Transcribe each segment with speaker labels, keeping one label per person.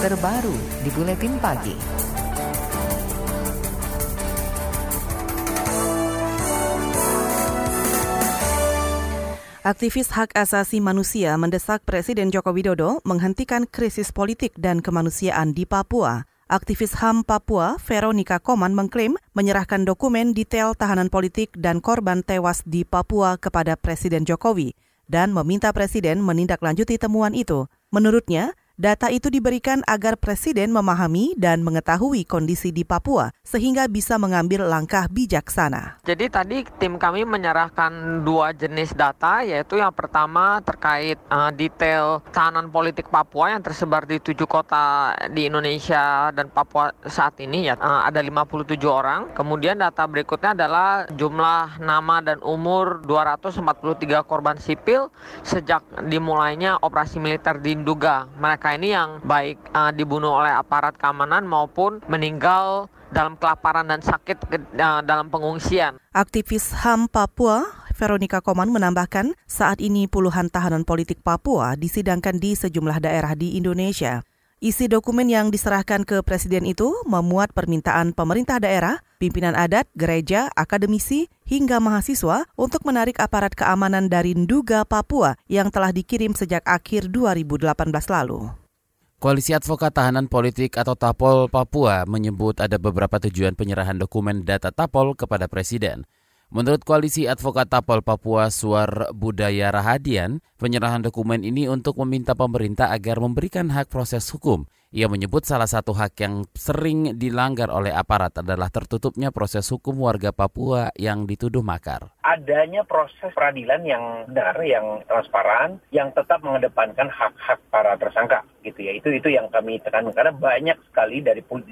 Speaker 1: terbaru di Buletin Pagi. Aktivis hak asasi manusia mendesak Presiden Joko Widodo menghentikan krisis politik dan kemanusiaan di Papua. Aktivis HAM Papua, Veronica Koman mengklaim menyerahkan dokumen detail tahanan politik dan korban tewas di Papua kepada Presiden Jokowi dan meminta Presiden menindaklanjuti temuan itu. Menurutnya, Data itu diberikan agar Presiden memahami dan mengetahui kondisi di Papua sehingga bisa mengambil langkah bijaksana.
Speaker 2: Jadi tadi tim kami menyerahkan dua jenis data yaitu yang pertama terkait uh, detail tahanan politik Papua yang tersebar di tujuh kota di Indonesia dan Papua saat ini ya uh, ada 57 orang. Kemudian data berikutnya adalah jumlah nama dan umur 243 korban sipil sejak dimulainya operasi militer di Nduga. Mereka ini yang baik uh, dibunuh oleh aparat keamanan maupun meninggal dalam kelaparan dan sakit uh, dalam pengungsian.
Speaker 1: Aktivis HAM Papua Veronica Koman menambahkan, saat ini puluhan tahanan politik Papua disidangkan di sejumlah daerah di Indonesia. Isi dokumen yang diserahkan ke Presiden itu memuat permintaan pemerintah daerah, pimpinan adat, gereja, akademisi, hingga mahasiswa untuk menarik aparat keamanan dari Nduga, Papua yang telah dikirim sejak akhir 2018 lalu.
Speaker 3: Koalisi Advokat Tahanan Politik atau Tapol Papua menyebut ada beberapa tujuan penyerahan dokumen data Tapol kepada Presiden. Menurut Koalisi Advokat Tapol Papua Suar Budaya Rahadian, penyerahan dokumen ini untuk meminta pemerintah agar memberikan hak proses hukum. Ia menyebut salah satu hak yang sering dilanggar oleh aparat adalah tertutupnya proses hukum warga Papua yang dituduh makar.
Speaker 4: Adanya proses peradilan yang benar, yang transparan, yang tetap mengedepankan hak-hak para tersangka gitu ya. Itu itu yang kami tekankan karena banyak sekali dari 80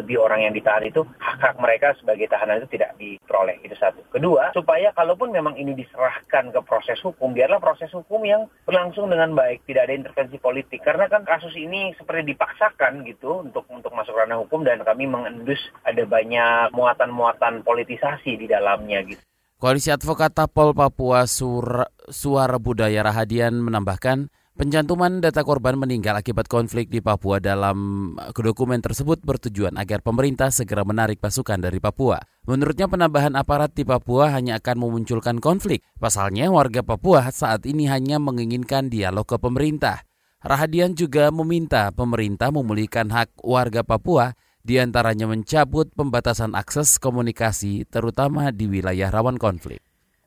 Speaker 4: lebih orang yang ditahan itu hak-hak mereka sebagai tahanan itu tidak diperoleh. Itu satu. Kedua, supaya kalaupun memang ini diserahkan ke proses hukum, biarlah proses hukum yang berlangsung dengan baik, tidak ada intervensi politik. Karena kan kasus ini seperti dipaksakan gitu untuk untuk masuk ranah hukum dan kami mengendus ada banyak muatan-muatan politisasi di dalamnya gitu.
Speaker 3: Koalisi Advokat Tapol Papua Sur Suara Budaya Rahadian menambahkan, Pencantuman data korban meninggal akibat konflik di Papua dalam dokumen tersebut bertujuan agar pemerintah segera menarik pasukan dari Papua. Menurutnya penambahan aparat di Papua hanya akan memunculkan konflik. Pasalnya warga Papua saat ini hanya menginginkan dialog ke pemerintah. Rahadian juga meminta pemerintah memulihkan hak warga Papua di antaranya mencabut pembatasan akses komunikasi terutama di wilayah rawan konflik.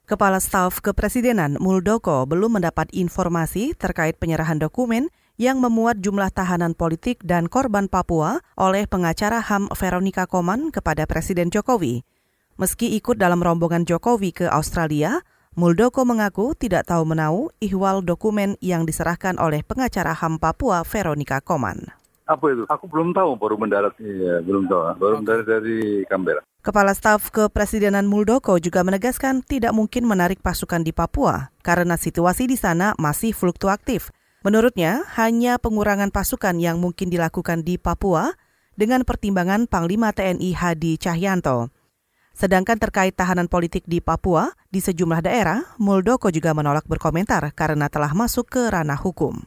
Speaker 1: Kepala Staf Kepresidenan Muldoko belum mendapat informasi terkait penyerahan dokumen yang memuat jumlah tahanan politik dan korban Papua oleh pengacara HAM Veronica Koman kepada Presiden Jokowi. Meski ikut dalam rombongan Jokowi ke Australia, Muldoko mengaku tidak tahu menau ihwal dokumen yang diserahkan oleh pengacara HAM Papua Veronica Koman.
Speaker 5: Apa itu? Aku belum tahu, baru mendarat. Iya, belum tahu. Baru mendarat dari Canberra.
Speaker 1: Kepala Staf Kepresidenan Muldoko juga menegaskan tidak mungkin menarik pasukan di Papua karena situasi di sana masih fluktuatif. Menurutnya, hanya pengurangan pasukan yang mungkin dilakukan di Papua dengan pertimbangan Panglima TNI Hadi Cahyanto. Sedangkan terkait tahanan politik di Papua, di sejumlah daerah, Muldoko juga menolak berkomentar karena telah masuk ke ranah hukum.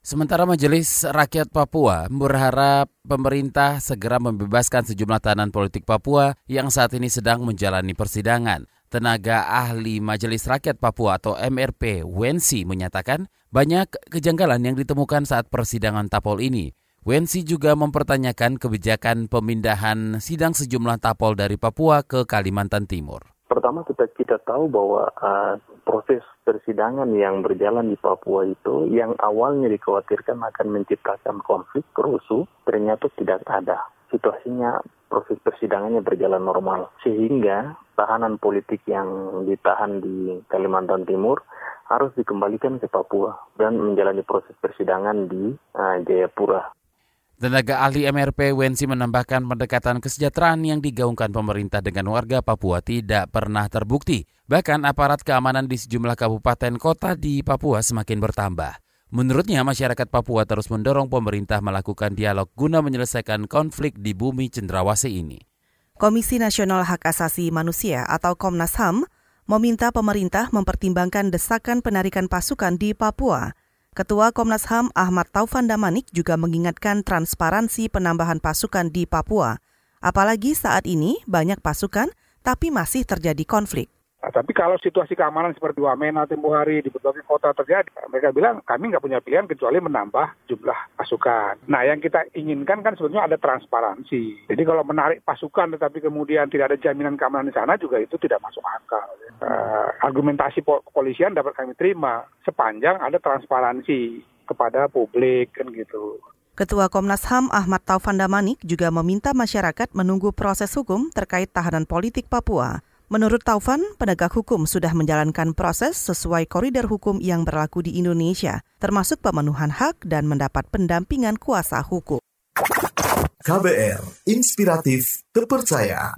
Speaker 3: Sementara Majelis Rakyat Papua berharap pemerintah segera membebaskan sejumlah tahanan politik Papua yang saat ini sedang menjalani persidangan. Tenaga ahli Majelis Rakyat Papua atau MRP Wensi menyatakan banyak kejanggalan yang ditemukan saat persidangan Tapol ini. Wensi juga mempertanyakan kebijakan pemindahan sidang sejumlah Tapol dari Papua ke Kalimantan Timur.
Speaker 6: Pertama kita kita tahu bahwa uh, proses persidangan yang berjalan di Papua itu yang awalnya dikhawatirkan akan menciptakan konflik kerusuh ternyata tidak ada. Situasinya proses persidangannya berjalan normal sehingga tahanan politik yang ditahan di Kalimantan Timur harus dikembalikan ke Papua dan menjalani proses persidangan di uh, Jayapura.
Speaker 3: Tenaga ahli MRP Wensi menambahkan pendekatan kesejahteraan yang digaungkan pemerintah dengan warga Papua tidak pernah terbukti. Bahkan aparat keamanan di sejumlah kabupaten kota di Papua semakin bertambah. Menurutnya masyarakat Papua terus mendorong pemerintah melakukan dialog guna menyelesaikan konflik di bumi cendrawasih ini.
Speaker 1: Komisi Nasional Hak Asasi Manusia atau Komnas HAM meminta pemerintah mempertimbangkan desakan penarikan pasukan di Papua Ketua Komnas HAM Ahmad Taufan Damanik juga mengingatkan transparansi penambahan pasukan di Papua. Apalagi saat ini banyak pasukan tapi masih terjadi konflik.
Speaker 7: Nah, tapi kalau situasi keamanan seperti Wamena tempo hari di berbagai kota terjadi, mereka bilang kami nggak punya pilihan kecuali menambah jumlah pasukan. Nah, yang kita inginkan kan sebetulnya ada transparansi. Jadi kalau menarik pasukan tetapi kemudian tidak ada jaminan keamanan di sana juga itu tidak masuk akal. Uh, argumentasi kepolisian dapat kami terima sepanjang ada transparansi kepada publik kan gitu.
Speaker 1: Ketua Komnas HAM Ahmad Taufan Damanik juga meminta masyarakat menunggu proses hukum terkait tahanan politik Papua. Menurut Taufan, penegak hukum sudah menjalankan proses sesuai koridor hukum yang berlaku di Indonesia, termasuk pemenuhan hak dan mendapat pendampingan kuasa hukum.
Speaker 8: KBR, inspiratif, terpercaya.